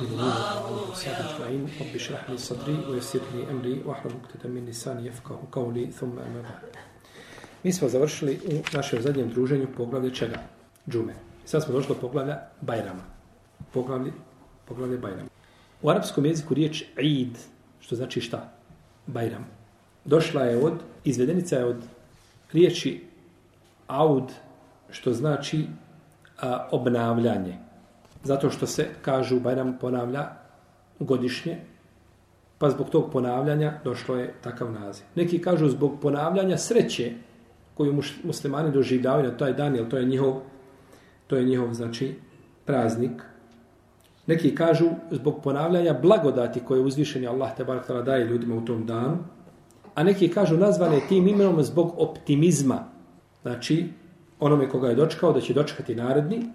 المؤمنين وعلى الصلاة أجمعين رب اشرح لي صدري ويسر لي أمري واحلل عقدة من لساني يفقه قولي ثم أما بعد Mi smo završili u našem zadnjem druženju poglavlje čega? Džume. Sad smo došli do poglavlja Bajrama. Poglavlje, poglavlje Bajrama. U arapskom jeziku riječ Eid, što znači šta? Bajram. Došla je od, izvedenica je od riječi Aud, što znači a, obnavljanje. Zato što se, kažu, Bajram ponavlja godišnje, pa zbog tog ponavljanja došlo je takav naziv. Neki kažu zbog ponavljanja sreće koju muslimani doživljavaju na taj dan, jer to je njihov, to je njihov, znači, praznik. Neki kažu zbog ponavljanja blagodati koje uzvišeni Allah te barak daje ljudima u tom danu, a neki kažu nazvane tim imenom zbog optimizma. Znači, onome koga je dočekao, da će dočekati naredni,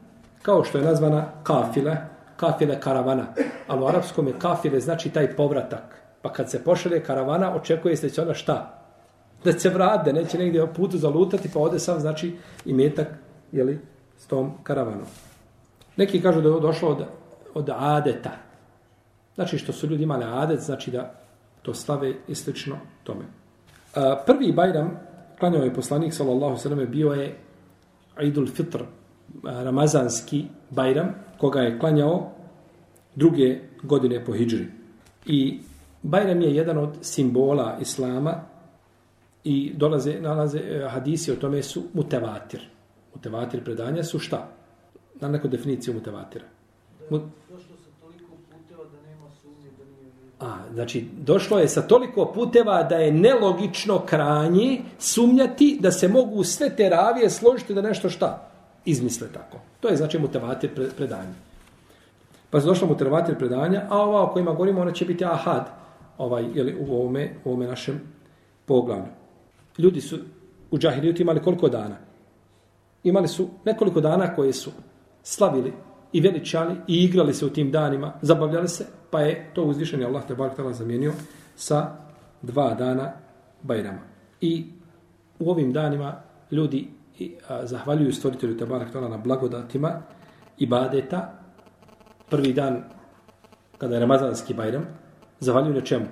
kao što je nazvana kafile, kafile karavana. Ali u arapskom je kafile znači taj povratak. Pa kad se pošalje karavana, očekuje se da će ona šta? Da se vrade, neće negdje o putu zalutati, pa ode sam, znači, i metak, jeli, s tom karavanom. Neki kažu da je došlo od, od adeta. Znači, što su ljudi imali adet, znači da to slave i slično tome. A, prvi bajram, klanjao je poslanik, sallallahu sallam, bio je Idul Fitr, Ramazanski Bajram, koga je klanjao druge godine po Hidžri. I Bajram je jedan od simbola Islama i dolaze, nalaze e, hadisi o tome su mutevatir. Mutevatir predanja su šta? Na neku definiciju mutevatira. Mut... A, znači, došlo je sa toliko puteva da je nelogično kranje sumnjati da se mogu sve te ravije složiti da nešto šta? Izmisle tako. To je znači mutavatir predanja. Pa se došla mutavatir predanja, a ova o kojima govorimo, ona će biti ahad ovaj, jeli, u ovome, u ovome našem poglavlju. Ljudi su u džahilijutu imali koliko dana? Imali su nekoliko dana koje su slavili i veličali i igrali se u tim danima, zabavljali se, pa je to uzvišenje Allah te bar tala zamijenio sa dva dana Bajrama. I u ovim danima ljudi i a, zahvaljuju stvoritelju Tebarak Tala na blagodatima i badeta prvi dan kada je Ramazanski bajram zahvaljuju na čemu?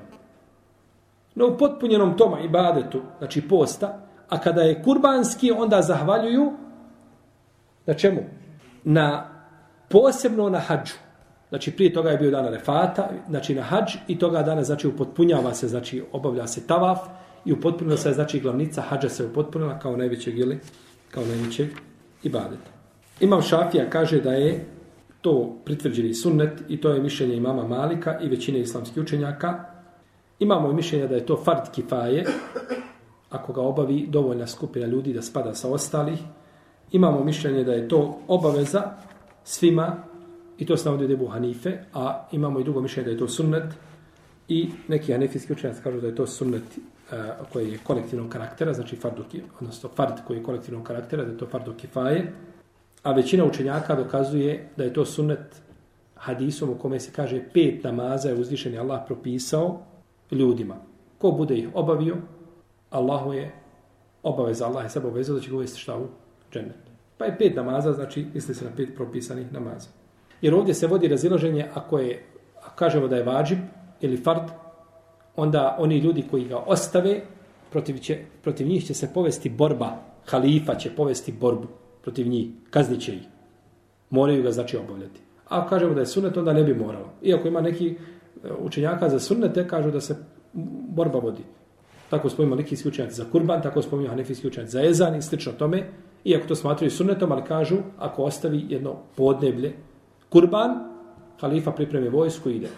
Na upotpunjenom toma i badetu znači posta a kada je kurbanski onda zahvaljuju na čemu? Na posebno na hađu Znači, prije toga je bio dan refata, znači na hađ, i toga dana, znači, upotpunjava se, znači, obavlja se tavaf, i upotpunila se, znači, glavnica hađa se upotpunila kao najvećeg, ili, kao najvećeg ibadeta. Imam Šafija kaže da je to pritvrđeni sunnet i to je mišljenje imama Malika i većine islamskih učenjaka. Imamo i mišljenje da je to fard kifaje, ako ga obavi dovoljna skupina ljudi da spada sa ostalih. Imamo mišljenje da je to obaveza svima i to se navodi debu Hanife, a imamo i drugo mišljenje da je to sunnet i neki hanefijski učenjaci kažu da je to sunnet koje koji je kolektivnog karaktera, znači fardu, odnosno fard koji je kolektivnog karaktera, da je to fardu kifaje, a većina učenjaka dokazuje da je to sunnet hadisom u kome se kaže pet namaza je uzvišeni Allah propisao ljudima. Ko bude ih obavio, Allahu je obaveza, Allah je sebe obavezao da će ga uvesti šta u džennet. Pa je pet namaza, znači misli se na pet propisanih namaza. Jer ovdje se vodi razilaženje ako je, ako kažemo da je vađib ili fard, onda oni ljudi koji ga ostave, protiv, će, protiv njih će se povesti borba, halifa će povesti borbu protiv njih, kaznit će ih. Moraju ga znači obavljati. A kažemo da je sunnet, onda ne bi moralo. Iako ima neki e, učenjaka za sunnete, kažu da se borba vodi. Tako spominju malikijski učenjaci za kurban, tako spominju hanefijski učenjaci za ezan i slično tome. Iako to smatraju sunnetom, ali kažu, ako ostavi jedno podneblje, kurban, halifa pripremi vojsku i ide.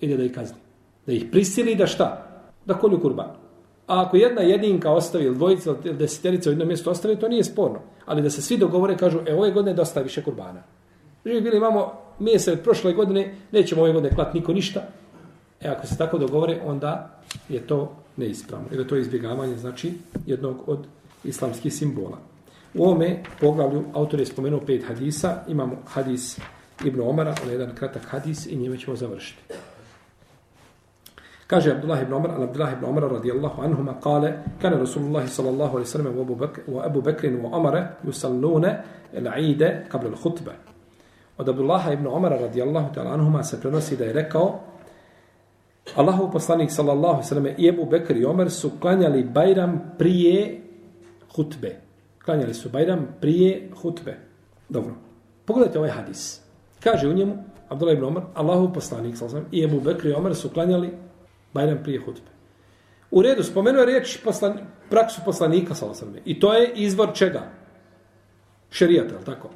Ide da ih kazni da ih prisili da šta? Da kolju kurban. A ako jedna jedinka ostavi ili dvojica ili deseterica u jednom mjestu ostavi, to nije sporno. Ali da se svi dogovore, kažu, e, ove godine dosta više kurbana. Živi bili, imamo mjesec prošle godine, nećemo ove godine klati niko ništa. E, ako se tako dogovore, onda je to neispravno. Jer to je izbjegavanje, znači, jednog od islamskih simbola. U ovome poglavlju autor je spomenuo pet hadisa. Imamo hadis Ibn Omara, on jedan kratak hadis i njime ćemo završiti. Kaže Abdullah ibn Umar, Abdullah ibn Umar radijallahu anhuma kale, kane Rasulullah sallallahu alaihi sallam wa Abu Bakr wa Abu Bakr wa Umar yusalluna Eid qabla. Od Abdullah ibn Umar radijallahu ta'ala anhuma se prenosi da je rekao Allahu poslanik sallallahu sallam i Abu Bekr i Umar su klanjali Bajram prije hutbe. Klanjali su Bajram prije hutbe. Dobro. Pogledajte ovaj hadis. Kaže u njemu Abdullah ibn Omar, Allahu poslanik sallallahu i Abu Bekr i Umar su klanjali Bajram prije hutbe. U redu, spomenuo je riječ poslan, praksu poslanika sallallahu I to je izvor čega? Šerijata, je tako?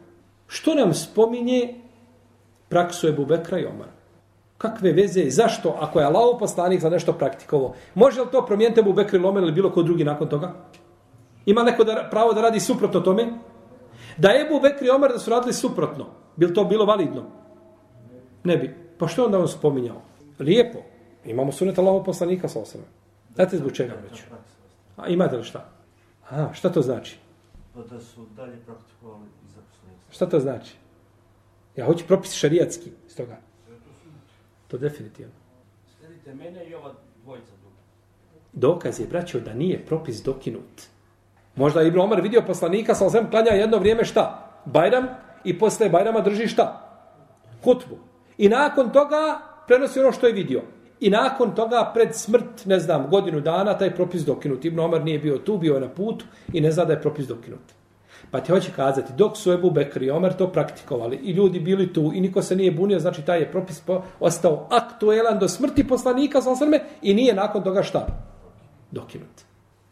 Što nam spominje praksu Ebu Bekra i Omara? Kakve veze? Zašto? Ako je Allah poslanik za nešto praktikovo, može li to promijeniti Ebu Bekra ili Omer ili bilo ko drugi nakon toga? Ima neko da, pravo da radi suprotno tome? Da Ebu Bekri i Omer da su radili suprotno, bi to bilo validno? Ne bi. Pa što onda on spominjao? Lijepo. Imamo sunet Allahov poslanika sa osam. Znate zbog čega već? A imate li šta? A, šta to znači? Pa da su dalje praktikovali Šta to znači? Ja hoću propis šarijatski iz toga. To definitivno. Sledite mene i ova dvojica druga. Dokaz je, braćo, da nije propis dokinut. Možda je Ibn Omar vidio poslanika, sa osvijem klanja jedno vrijeme šta? Bajram i posle Bajrama drži šta? Hutbu. I nakon toga prenosi ono što je vidio. I nakon toga, pred smrt, ne znam, godinu dana, taj propis dokinut. Ibn Omar nije bio tu, bio je na putu i ne zna da je propis dokinut. Pa ti hoće kazati, dok su Ebu Bekr i Omer to praktikovali i ljudi bili tu i niko se nije bunio, znači taj je propis po, ostao aktuelan do smrti poslanika sa osrme i nije nakon toga šta? Dokinut.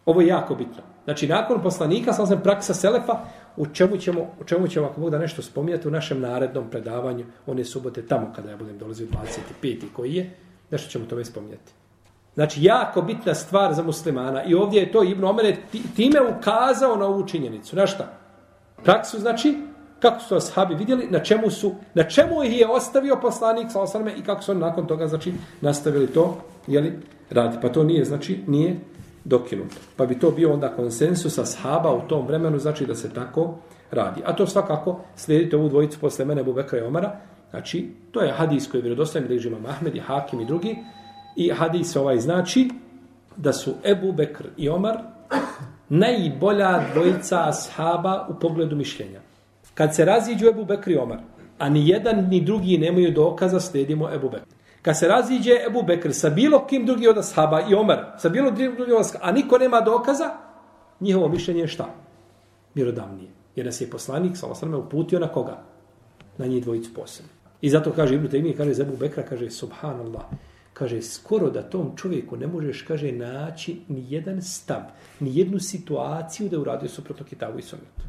Ovo je jako bitno. Znači, nakon poslanika, sam sam praksa Selefa, u čemu ćemo, u čemu ćemo ako Bog da nešto spominjati u našem narednom predavanju, one subote tamo kada ja budem dolazio 25. koji je, nešto ćemo tome spominjati. Znači, jako bitna stvar za muslimana. I ovdje je to Ibn Omer time ukazao na ovu činjenicu. Na šta? Praksu, znači, kako su ashabi vidjeli, na čemu su, na čemu ih je ostavio poslanik sa osaname i kako su oni nakon toga, znači, nastavili to, jeli, radi. Pa to nije, znači, nije dokinuto. Pa bi to bio onda konsensus ashaba u tom vremenu, znači da se tako radi. A to svakako, slijedite ovu dvojicu posle mene, Bubekra i Omara, znači, to je hadis koji je vjerodostojan gdje ima Mahmed i Hakim i drugi, i hadis ovaj znači da su Ebu Bekr i Omar najbolja dvojica ashaba u pogledu mišljenja. Kad se raziđu Ebu Bekr i Omar, a ni jedan ni drugi nemaju dokaza, slijedimo Ebu Bekr. Kad se raziđe Ebu Bekr sa bilo kim drugi od ashaba i Omar, sa bilo drugi od ashaba, a niko nema dokaza, njihovo mišljenje je šta? Mirodavnije. Jer nas je poslanik, sa osrme, uputio na koga? Na njih dvojicu posebno. I zato kaže Ibn Taymi, kaže Zebu Bekra, kaže Subhanallah, kaže, skoro da tom čovjeku ne možeš, kaže, naći ni jedan stav, ni jednu situaciju da je uradio suprotno Kitabu i Sunnetu.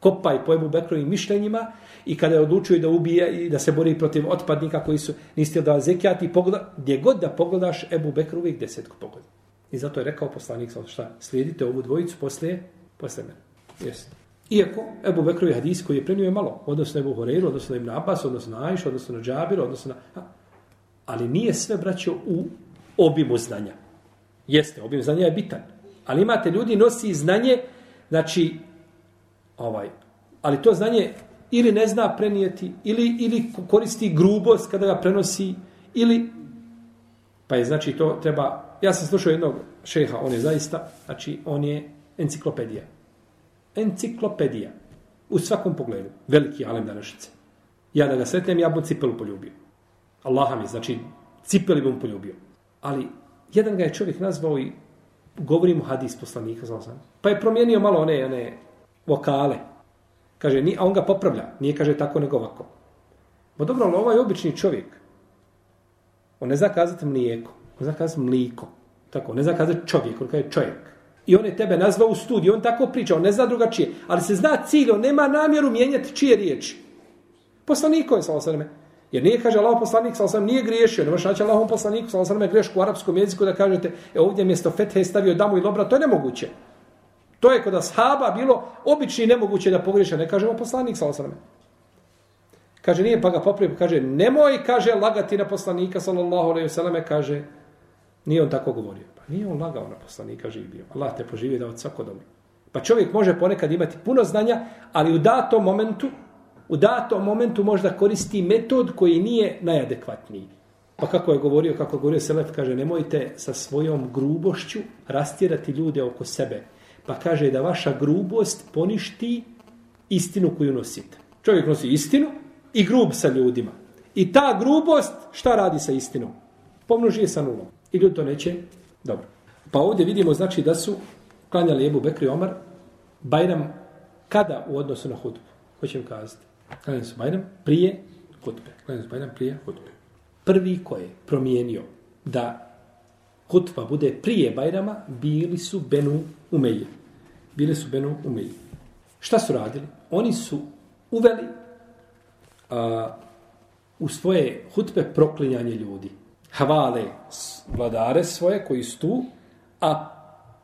Kopaj po Ebu Bekrovim mišljenjima i kada je odlučio da ubije i da se bori protiv otpadnika koji su niste da zekijati, pogleda, gdje god da pogledaš Ebu Bekru uvijek desetku pogleda. I zato je rekao poslanik, šta, slijedite ovu dvojicu poslije, poslije mene. Jesi. Iako Ebu Bekrovi hadis koji je prenio je malo, odnosno Ebu Horeiru, odnosno Ibn Abbas, odnosno na Ajšu, odnosno na Džabiru, odnosno na... Ali nije sve, braćo, u obimu znanja. Jeste, obim znanja je bitan. Ali imate ljudi nosi znanje, znači, ovaj, ali to znanje ili ne zna prenijeti, ili, ili koristi grubost kada ga prenosi, ili, pa je, znači, to treba, ja sam slušao jednog šeha, on je zaista, znači, on je enciklopedija. Enciklopedija. U svakom pogledu. Veliki alem današnjice. Ja da ga sretnem, ja bom cipelu poljubio. Allaha mi, znači, cipeli bom poljubio. Ali, jedan ga je čovjek nazvao i govori mu hadis poslanika, znao sam. Pa je promijenio malo one, one vokale. Kaže, ni, a on ga popravlja. Nije, kaže, tako nego ovako. Ma dobro, ali ovaj obični čovjek, on ne zna kazati mlijeko, on zna kazati mliko. Tako, ne zna kazati čovjek, on kaže čovjek. I on je tebe nazvao u studiju, on tako priča, on ne zna drugačije. Ali se zna cilj, on nema namjeru mijenjati čije riječi. Poslaniko je sa osrme. Jer nije, kaže Allah poslanik, sa osam nije griješio. Ne možeš naći Allahom poslaniku, sa osam grešku u arapskom jeziku da kažete, e ovdje mjesto fethe je stavio damu i lobra, to je nemoguće. To je kod ashaba bilo obični nemoguće da pogriješa. ne kažemo poslanik, sa osam Kaže, nije pa ga popravio, kaže, nemoj, kaže, lagati na poslanika, sallallahu alaihi vseleme, kaže, nije on tako govorio. Pa nije on lagao na poslanika, živio. Allah te poživio da od svako dobro. Pa čovjek može ponekad imati puno znanja, ali u datom momentu, u datom momentu možda koristi metod koji nije najadekvatniji. Pa kako je govorio, kako je govorio Selef, kaže, nemojte sa svojom grubošću rastjerati ljude oko sebe. Pa kaže da vaša grubost poništi istinu koju nosite. Čovjek nosi istinu, i grub sa ljudima. I ta grubost šta radi sa istinom? Pomnoži je sa nulom. I ljudi to neće? Dobro. Pa ovdje vidimo znači da su klanjali Ebu Bekri Omar Bajram kada u odnosu na hudbu? Hoćem kazati. Klanjali su Bajram prije hudbe. Klanjali su Bajram prije hudbe. Prvi ko je promijenio da hutba bude prije Bajrama, bili su Benu Umeje. Bili su Benu Umeje. Šta su radili? Oni su uveli a, u svoje hutbe proklinjanje ljudi. Hvale vladare svoje koji su tu, a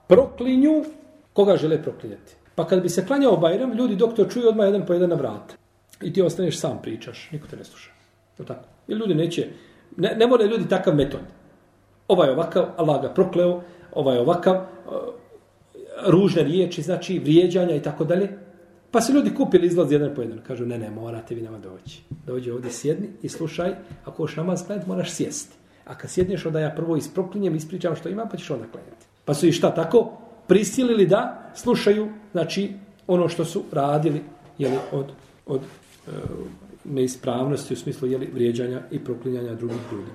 proklinju koga žele proklinjati. Pa kad bi se klanjao Bajram, ljudi dok to čuju odmah jedan po jedan na vrat. I ti ostaneš sam pričaš, niko te ne sluša. Je tako? Jer ljudi neće, ne, ne mora ljudi takav metod. Ovaj ovakav, Allah ga prokleo, ovaj ovakav, e, ružne riječi, znači vrijeđanja i tako dalje. Pa se ljudi kupili izlaz jedan po jedan. Kažu, ne, ne, morate vi nama doći. Dođi ovdje, sjedni i slušaj. Ako hoš namaz gledati, moraš sjesti. A kad sjedneš, onda ja prvo isproklinjem, ispričam što ima, pa ćeš onda klanjati. Pa su i šta tako? Prisilili da slušaju, znači, ono što su radili, jeli, od, od e, neispravnosti u smislu jeli, vrijeđanja i proklinjanja drugih ljudi.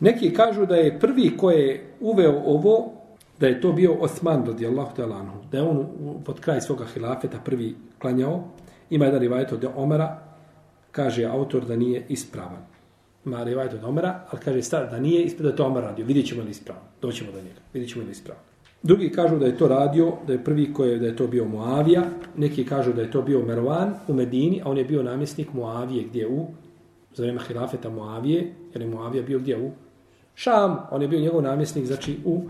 Neki kažu da je prvi ko je uveo ovo, da je to bio Osman radijallahu ta'ala anhu, da je on pod kraj svoga hilafeta prvi klanjao, ima jedan rivajet od Omara, kaže autor da nije ispravan. Ima rivajt od Omara, ali kaže stav da nije ispred da to Omar radio, vidjet ćemo li ispravno. doćemo do njega, vidjet ćemo li ispravno. Drugi kažu da je to radio, da je prvi koji je, da je to bio Muavija, neki kažu da je to bio Mervan u Medini, a on je bio namjesnik Muavije, gdje u, za vrijeme hilafeta Muavije, jer je Muavija bio gdje u Šam, on je bio njegov namjesnik, znači u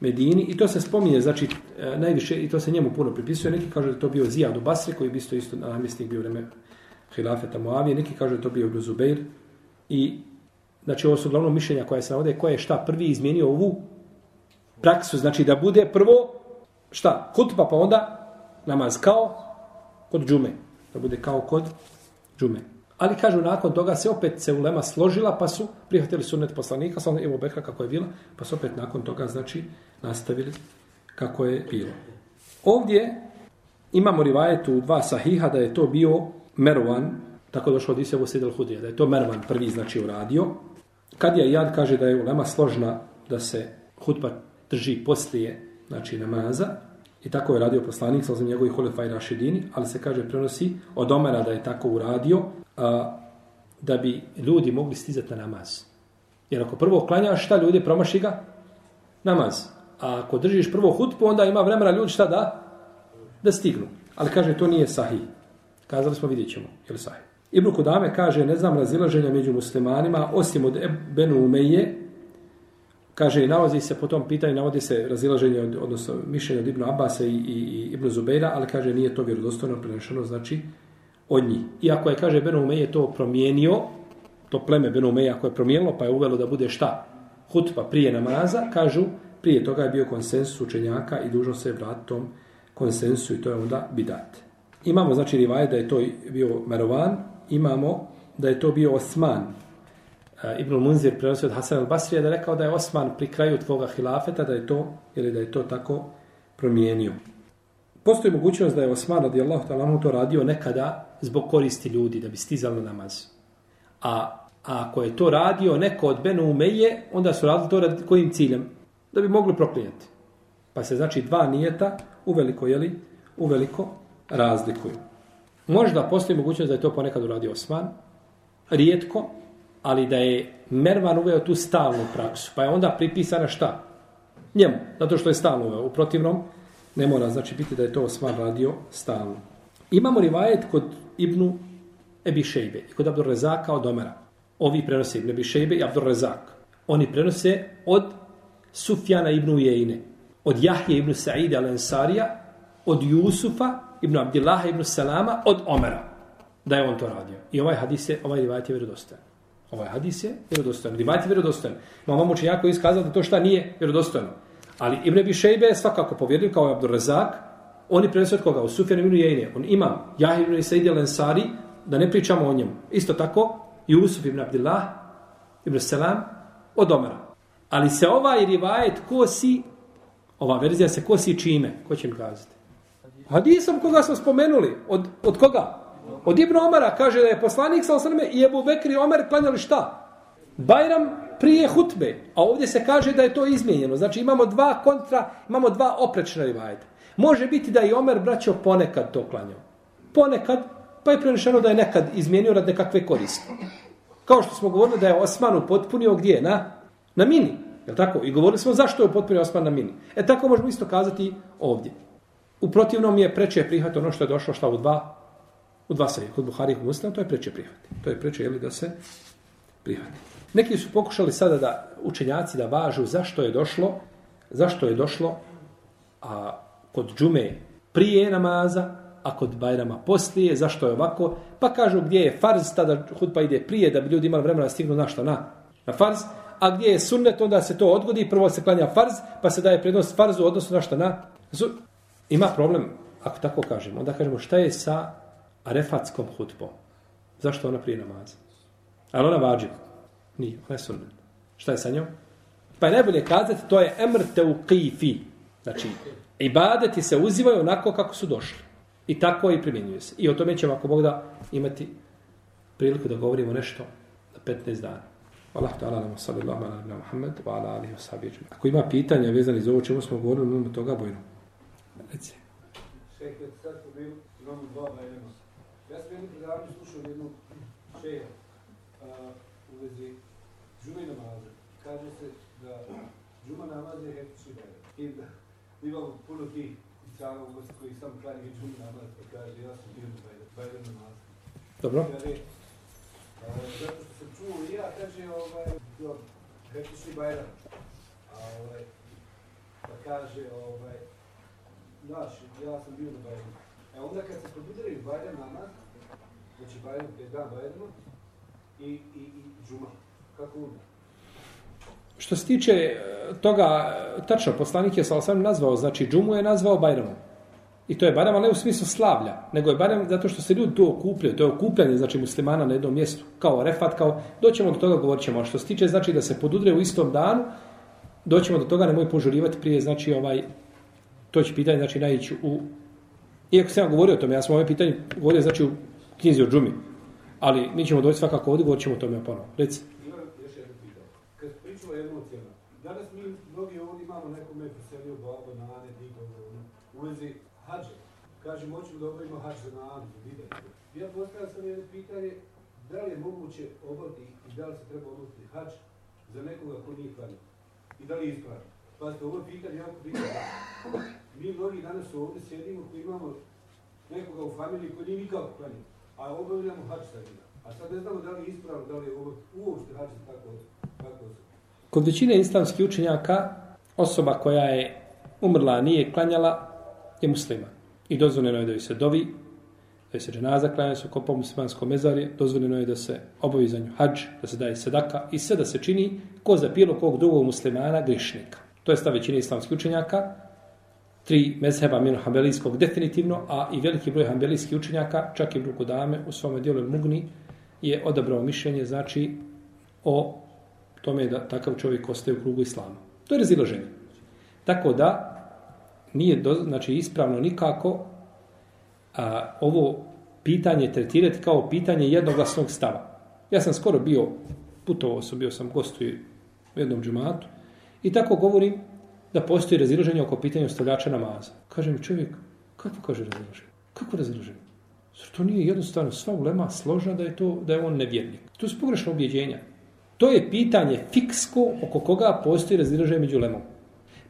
Medini i to se spominje, znači e, najviše i to se njemu puno pripisuje. Neki kažu da to bio Zijad u Basri koji je isto isto namjesnik bio vreme hilafeta Muavije, neki kažu da to bio Ibn Zubeir i znači ovo su glavno mišljenja koja se navode, koje je šta prvi izmijenio ovu praksu, znači da bude prvo šta, hutba pa onda namaz kao kod džume, da bude kao kod džume. Ali kažu nakon toga se opet se ulema složila pa su prihvatili sunnet poslanika, sa evo Bekra kako je bila, pa su opet nakon toga znači nastavili kako je bilo. Ovdje imamo rivajetu u dva sahiha da je to bio Mervan, tako došlo od Isevo Sidel Hudija, da je to Mervan prvi znači uradio. Kad je Jad kaže da je ulema složna da se hutba drži poslije znači namaza, I tako je radio poslanik, sa njegovih hulefaj Rašidini, ali se kaže prenosi od Omera da je tako uradio, a, da bi ljudi mogli stizati na namaz. Jer ako prvo klanjaš, šta ljudi promaši ga? Namaz. A ako držiš prvo hutbu, onda ima vremena ljudi šta da? Da stignu. Ali kaže, to nije sahih. Kazali smo, vidjet ćemo, je li sahih. Ibn Kudame kaže, ne znam razilaženja među muslimanima, osim od Benu Umeje, kaže, navozi se po tom pitanju, navodi se razilaženje, od, odnosno mišljenje od Ibn Abasa i, i, i Ibn Zubeira, ali kaže, nije to vjerodostojno prenešeno, znači, od njih. Iako je, kaže, Beno Umeje to promijenio, to pleme Beno Umeje ako je promijenilo, pa je uvelo da bude šta? Hutba prije namaza, kažu, prije toga je bio konsensus učenjaka i dužno se vratiti tom konsensu i to je onda bidat. Imamo, znači, rivaje da je to bio Merovan, imamo da je to bio Osman. E, Ibn Munzir prenosio od Hasan al-Basrija da je rekao da je Osman pri kraju tvoga hilafeta, da je to, ili da je to tako promijenio. Postoji mogućnost da je Osman radijallahu ta'ala to radio nekada zbog koristi ljudi, da bi stizali na namaz. A, a ako je to radio neko od Benu Umeje, onda su radili to radi kojim ciljem? Da bi mogli proklinjati. Pa se znači dva nijeta uveliko, jeli, uveliko razlikuju. Možda postoji mogućnost da je to ponekad uradio Osman, rijetko, ali da je Mervan uveo tu stalnu praksu, pa je onda pripisana šta? Njemu, zato što je stalno uveo. U protivnom, ne mora znači biti da je to Osman radio stalno. Imamo rivajet kod Ibnu Ebi Šejbe i kod Abdur Rezaka od Omera. Ovi prenose Ibn Ebi Šejbe i Abdur Rezak. Oni prenose od Sufjana Ibnu Ujejne, od Jahje Ibnu Sa'ide al-Ansarija, od Jusufa ibn Abdillaha ibn Salama, od Omera. Da je on to radio. I ovaj hadis je, ovaj rivajet je vjerodostojan. Ovaj hadis je vjerodostojan. Rivajet je vjerodostojan. Ma vam učenjako iskazao da to šta nije vjerodostojno. Ali Ibn Abi Šejbe je svakako povjerljiv kao je Razak. Oni prenosi od koga? U Sufjan ibn Jejne. On ima Jahir ibn Said al-Ansari, da ne pričamo o njemu. Isto tako, Jusuf ibn Abdillah, ibn Salam, od Omara. Ali se ovaj rivajet kosi, ova verzija se kosi čime? Ko će mi kazati? Hadisom koga smo spomenuli. Od, od koga? Od Ibn Omara kaže da je poslanik sa osrme i Ebu Bekri i Omer klanjali šta? Bajram prije hutbe. A ovdje se kaže da je to izmijenjeno. Znači imamo dva kontra, imamo dva oprečna rivajeta. Može biti da je Omer braćo ponekad to klanjao. Ponekad, pa je prenešeno da je nekad izmijenio rad nekakve koriste. Kao što smo govorili da je Osman upotpunio gdje? Na, na mini. Je tako? I govorili smo zašto je upotpunio Osman na mini. E tako možemo isto kazati ovdje. U protivnom je preče prihvat ono što je došlo šta u dva u dva sajde. Kod Buhari i Muslima to je preče prihvati. To je preče jeli da se prihvati. Neki su pokušali sada da učenjaci da važu zašto je došlo zašto je došlo a kod džume prije namaza, a kod Bajrama poslije, zašto je ovako? Pa kažu gdje je farz, tada hutba ide prije, da bi ljudi imali vremena da stignu na što? Na, na farz. A gdje je sunnet, onda se to odgodi, prvo se klanja farz, pa se daje prednost farzu, odnosno na što? Na, ima problem, ako tako kažemo. Onda kažemo šta je sa arefatskom hutbom? Zašto ona prije namaza? Ali ona vađi. Nije, ona je sunnet. Šta je sa njom? Pa je najbolje kazati, to je emr te u kifi. Znači, ibadeti se uzivaju onako kako su došli. I tako i primjenjuje se. I o tome ćemo, ako Bog da, imati priliku da govorimo nešto na 15 dana. Allah ta'ala nam sallallahu ala nabina Muhammed wa ala alihi wa sahbihi Ako ima pitanja vezani za ovo čemu smo govorili, imamo toga bojno. Reci. Šejh, sad smo bili, imamo dva bajema. Ja sam jednu predavnju slušao jednu šeja u vezi džume namaza. Kaže se da džuma namaz je hetični bajema. I da imamo puno tih cara u Moskvi koji sam klanje i džumu namaz, pa kaže, ja sam bio na bajram namaz. Dobro. Kaže, zato što sam čuo i ja, kaže, ovaj, hetični bajram. A ovaj, pa kaže, ovaj, znaš, ja sam bio na bajramu. E onda kad se probudili bajram namaz, znači bajram, je dan bajrama, i, i, i džuma, kako onda? Što se tiče e, toga, e, tačno, poslanik je sam nazvao, znači džumu je nazvao Bajramom. I to je Bajram, ali ne u smislu slavlja, nego je Bajram zato što se ljudi tu okupljaju, to je okupljanje, znači muslimana na jednom mjestu, kao refat, kao, doćemo do toga, govorit ćemo, a što se tiče, znači da se podudre u istom danu, doćemo do toga, nemoj požurivati prije, znači ovaj, to će pitanje, znači naići u, iako sam ja govorio o tome, ja sam ove pitanje govorio, znači u knjizi o džumi, ali mi ćemo doći svakako ovdje, govorit ćemo o tome ponovno. Reci. u vezi hađe. Kaže, hoćemo da obavimo hađ za nadu, za. Ja postavljam sam jedno pitanje, da li je moguće obaviti i da li se treba obaviti hađ za nekoga ko nije klanio? I da li je ispravno? Pazite, ovo je pitanje jako bitno. Mi mnogi danas ovdje sjedimo koji imamo nekoga u familiji koji nije nikako klanio, a obavljamo hač sa njima. A sad ne znamo da li je ispravno, da li je ovo uopšte hač tako, tako osoba. Kod većine islamskih učenjaka, osoba koja je umrla, nije klanjala, je musliman. I dozvoljeno je da joj se dovi, da joj se dženaza klanja su kopom muslimansko mezarje, dozvoljeno je da se obavi za nju hađ, da se daje sedaka i sve da se čini ko za bilo kog drugog muslimana grišnika. To je stav većine islamskih učenjaka, tri mezheba mino hambelijskog definitivno, a i veliki broj hambelijskih učenjaka, čak i Bruku Dame u svome dijelu Mugni, je odabrao mišljenje, znači, o tome da takav čovjek ostaje u krugu islama. To je razilaženje. Tako da, nije do, znači ispravno nikako a, ovo pitanje tretirati kao pitanje jednoglasnog stava. Ja sam skoro bio, putovao sam, bio sam gostu u jednom džumatu i tako govorim da postoji razilaženje oko pitanja ostavljača namaza. Kaže mi čovjek, kako kaže razilaženje? Kako razilaženje? Zar to nije jednostavno sva ulema složna da je to da je on nevjernik? To su pogrešno objeđenja. To je pitanje fiksko oko koga postoji razilaženje među ulemom.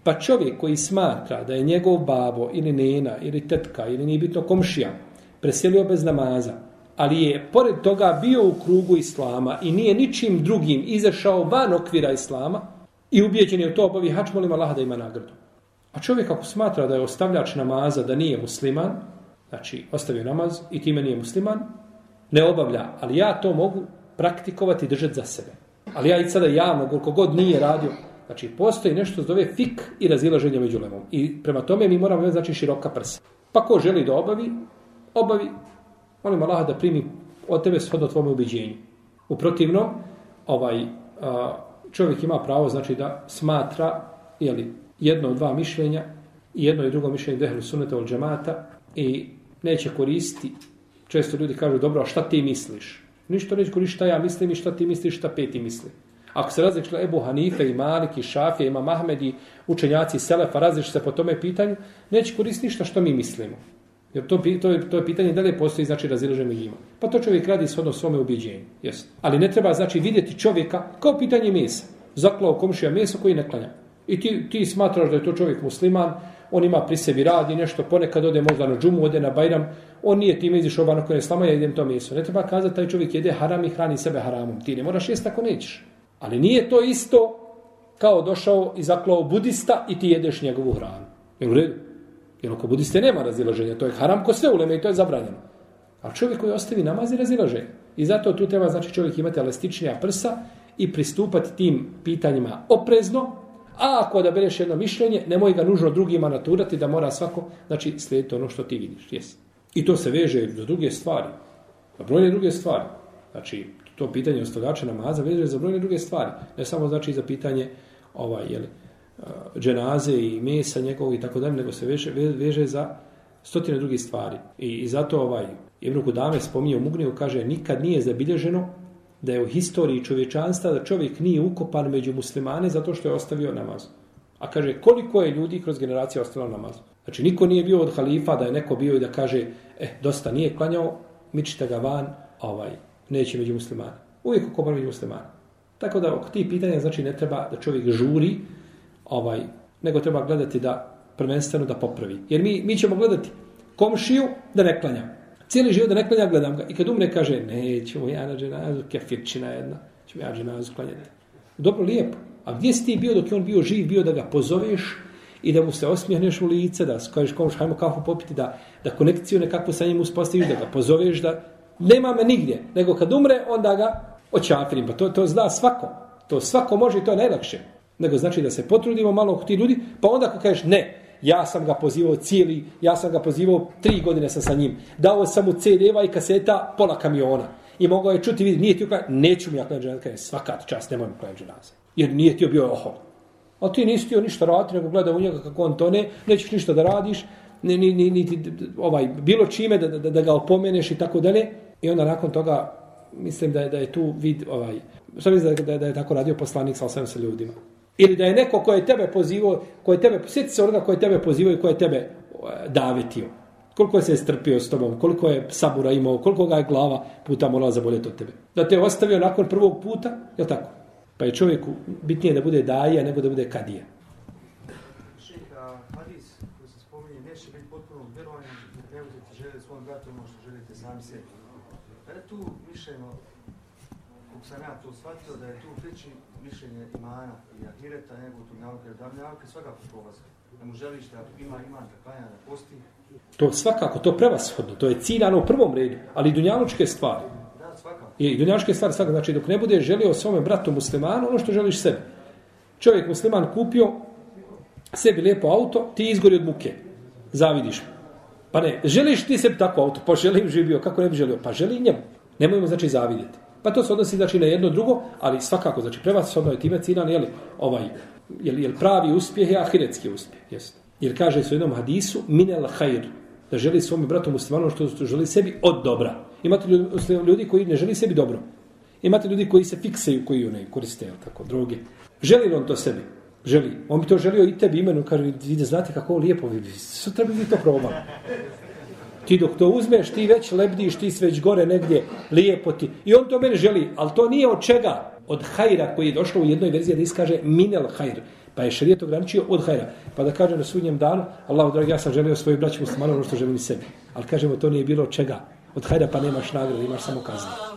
Pa čovjek koji smatra da je njegov babo ili nena ili tetka ili nije bitno komšija preselio bez namaza, ali je pored toga bio u krugu islama i nije ničim drugim izašao van okvira islama i ubijeđen je u to obavi hač, molim Allah da ima nagradu. A čovjek ako smatra da je ostavljač namaza da nije musliman, znači ostavio namaz i time nije musliman, ne obavlja, ali ja to mogu praktikovati i držati za sebe. Ali ja i sada javno, koliko god nije radio, Znači, postoji nešto zove fik i razilaženje među lemom. I prema tome mi moramo imati znači, široka prsa. Pa ko želi da obavi, obavi. Molim Allah da primi od tebe shodno tvome ubiđenju. U protivnom, ovaj, čovjek ima pravo znači da smatra jeli, jedno od dva mišljenja i jedno i drugo mišljenje dehlu suneta od džemata i neće koristiti Često ljudi kažu, dobro, a šta ti misliš? Ništa neće koristiti šta ja mislim i šta ti misliš, šta peti misli. Ako se različila Ebu Hanife i Malik i Šafija, ima Mahmed i učenjaci Selefa, različite se po tome pitanju, neće koristiti ništa što mi mislimo. Jer to, to, je, to je pitanje da li postoji znači razilaženje njima. Pa to čovjek radi shodno svome ubjeđenju. Yes. Ali ne treba znači vidjeti čovjeka kao pitanje mesa. Zaklao komšija meso koji ne klanja. I ti, ti smatraš da je to čovjek musliman, on ima pri sebi radi nešto, ponekad ode možda na džumu, ode na bajram, on nije time izišao van oko je ja idem to meso. Ne treba kazati taj čovjek jede haram i hrani sebe haramom. Ti ne moraš jesti ako nećeš. Ali nije to isto kao došao i zaklao budista i ti jedeš njegovu hranu. Je u redu? Jer oko budiste nema razilaženja. To je haram ko sve uleme i to je zabranjeno. A čovjek koji ostavi namaz i razilaženje. I zato tu treba znači čovjek imati elastičnija prsa i pristupati tim pitanjima oprezno, A ako da bereš jedno mišljenje, nemoj ga nužno drugima naturati da mora svako, znači, slijediti ono što ti vidiš. Jes. I to se veže za druge stvari. Za brojne druge stvari. Znači, to pitanje ostavljača namaza veže za brojne druge stvari. Ne samo znači za pitanje ovaj, jeli, dženaze i mesa njegovog i tako dalje, nego se veže, veže za stotine drugih stvari. I, i zato ovaj, Ibn Kudame spominje u Mugniju, kaže, nikad nije zabilježeno da je u historiji čovječanstva da čovjek nije ukopan među muslimane zato što je ostavio namaz. A kaže, koliko je ljudi kroz generacije ostalo namaz? Znači, niko nije bio od halifa da je neko bio i da kaže, eh, dosta nije klanjao, mičite ga van, ovaj, neće među muslimane. Uvijek ukopan među muslimane. Tako da, oko tih pitanja, znači, ne treba da čovjek žuri, ovaj, nego treba gledati da prvenstveno da popravi. Jer mi, mi ćemo gledati komšiju da ne klanja. Cijeli život da ne klanja, gledam ga. I kad umre, kaže, neću ja na dženazu, kefirčina jedna, ću ja dženazu klanjati. Dobro, lijepo. A gdje si ti bio dok je on bio živ, bio da ga pozoveš i da mu se osmijehneš u lice, da kažeš komuš, hajmo kafu popiti, da, da konekciju nekako sa njim uspostaviš, da ga pozoveš, da nema me nigdje. Nego kad umre, onda ga očafirim. Pa to, to zna svako. To svako može i to je najlakše. Nego znači da se potrudimo malo oko ti ljudi, pa onda ako kažeš ne, ja sam ga pozivao cijeli, ja sam ga pozivao tri godine sam sa njim. Dao sam mu CD-eva i kaseta pola kamiona. I mogao je čuti, vidi, nije ti uklanjati, neću mi ja klanjati dženaze, svaka čast, nemoj mi klanjati dženaze. Jer nije ti bio oho. A ti nisi ti ništa raditi, nego gleda u njega kako on to ne, nećeš ništa da radiš, ni, ni, ni, ni ovaj, bilo čime da, da, da ga opomeneš i tako dalje. I onda nakon toga, mislim da je, da je tu vid, ovaj, što mislim da, da, da je tako radio poslanik sa osam sa ljudima. Ili da je neko ko je tebe pozivao, ko je tebe, sjeti se onoga ko je tebe pozivao i ko je tebe e, davetio. Koliko je se strpio s tobom, koliko je sabura imao, koliko ga je glava puta morala zaboljeti od tebe. Da te je ostavio nakon prvog puta, je tako? Pa je čovjeku bitnije da bude daje, nego da bude kadija. Pa je tu mišljeno, kako sam ja to shvatio, da je tu priči mišljenje imana i ahireta nego tu nauke, da nauke svakako prolaze. Da mu želiš da ima iman, da klanja, da posti. To svakako, to prevashodno, to je ciljano u prvom redu, ali i dunjalučke stvari. Da, svakako. I dunjalučke stvari svakako, znači dok ne bude želio svome bratu muslimanu, ono što želiš sebi. Čovjek musliman kupio sebi lijepo auto, ti izgori od muke. Zavidiš. Pa ne, želiš ti sebi tako auto, pa želim živio, kako ne bi želio? Pa želi njemu. Nemojmo znači zavidjeti. Pa to se odnosi znači na jedno drugo, ali svakako znači prema je time ciljan je li ovaj je li pravi uspjeh je ahiretski uspjeh, jest. Jer kaže se u jednom hadisu minel khair, da želi svom bratu muslimanu što, što želi sebi od dobra. Imate ljudi ljudi koji ne želi sebi dobro. Imate ljudi koji se fikseju, koji ne koriste, jel tako, droge. Želi on to sebi? Želi. On bi to želio i tebi imenu, kaže, vi znate kako lijepo, vidi, sutra bi to probali. Ti dok to uzmeš, ti već lebdiš, ti već gore negdje, lijepo ti. I on to mene želi, ali to nije od čega? Od hajra koji je došlo u jednoj verziji da iskaže minel hajr. Pa je šarijet ograničio od hajra. Pa da kaže na sudnjem danu, Allah, dragi, ja sam želio svoju braću muslimanu ono što želim sebi. Ali kažemo, to nije bilo od čega? Od hajra pa nemaš nagrade, imaš samo kaznu.